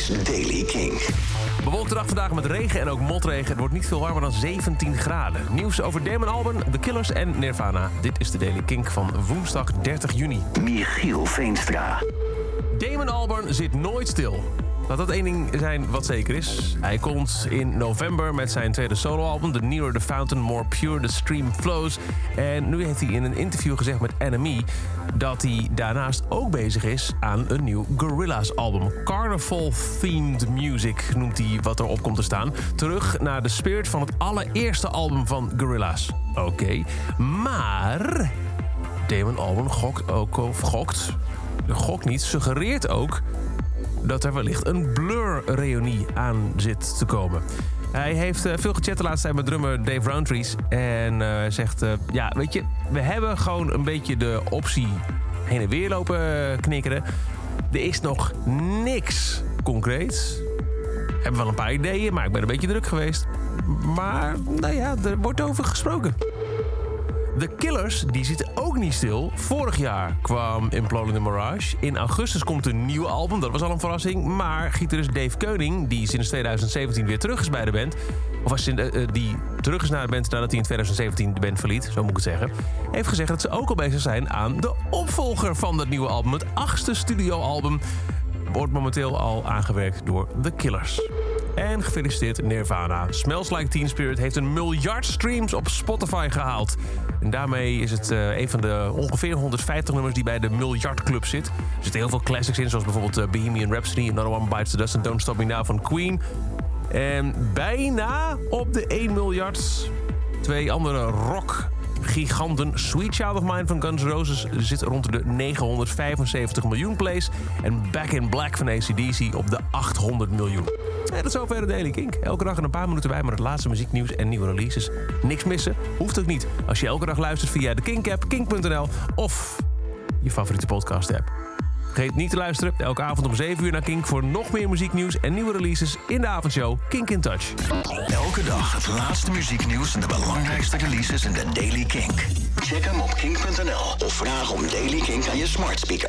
is Daily King. Bewolkte dag vandaag met regen en ook motregen. Het wordt niet veel warmer dan 17 graden. Nieuws over Damon Albarn, The Killers en Nirvana. Dit is de Daily Kink van woensdag 30 juni. Michiel Veenstra. Damon Albarn zit nooit stil. Laat dat één ding zijn wat zeker is. Hij komt in november met zijn tweede soloalbum... The Nearer the Fountain, More Pure the Stream Flows. En nu heeft hij in een interview gezegd met NME... dat hij daarnaast ook bezig is aan een nieuw Gorillaz album. Carnival-themed music noemt hij wat erop komt te staan. Terug naar de spirit van het allereerste album van Gorillaz. Oké, maar... Damon Albarn gokt ook, of gokt, gokt niet, suggereert ook dat er wellicht een Blur-reunie aan zit te komen. Hij heeft uh, veel gechat de laatste tijd met drummer Dave Roundtrees. En uh, zegt, uh, ja, weet je, we hebben gewoon een beetje de optie heen en weer lopen knikkeren. Er is nog niks concreets. Hebben wel een paar ideeën, maar ik ben een beetje druk geweest. Maar, nou ja, er wordt over gesproken. De Killers die zitten ook niet stil. Vorig jaar kwam Imploding the Mirage. In augustus komt een nieuw album, dat was al een verrassing. Maar gitarist Dave Keuning, die sinds 2017 weer terug is bij de band... of als, uh, die terug is naar de band nadat hij in 2017 de band verliet, zo moet ik het zeggen... heeft gezegd dat ze ook al bezig zijn aan de opvolger van dat nieuwe album. Het achtste studioalbum wordt momenteel al aangewerkt door The Killers. En gefeliciteerd Nirvana. Smells Like Teen Spirit heeft een miljard streams op Spotify gehaald. En daarmee is het uh, een van de ongeveer 150 nummers die bij de miljardclub zit. Er zitten heel veel classics in, zoals bijvoorbeeld uh, Bohemian Rhapsody... Another One Bites the Dust en Don't Stop Me Now van Queen. En bijna op de 1 miljard twee andere rock giganten. Sweet Child of Mine van Guns N' Roses zit rond de 975 miljoen plays. En Back in Black van ACDC op de 800 miljoen. En dat is zover de Daily Kink. Elke dag een paar minuten bij met het laatste muzieknieuws en nieuwe releases. Niks missen? Hoeft ook niet. Als je elke dag luistert via de Kink-app, kink.nl of je favoriete podcast-app. Vergeet niet te luisteren elke avond om 7 uur naar Kink... voor nog meer muzieknieuws en nieuwe releases in de avondshow Kink in Touch. Elke dag het laatste muzieknieuws en de belangrijkste releases in de Daily Kink. Check hem op kink.nl of vraag om Daily Kink aan je smart speaker.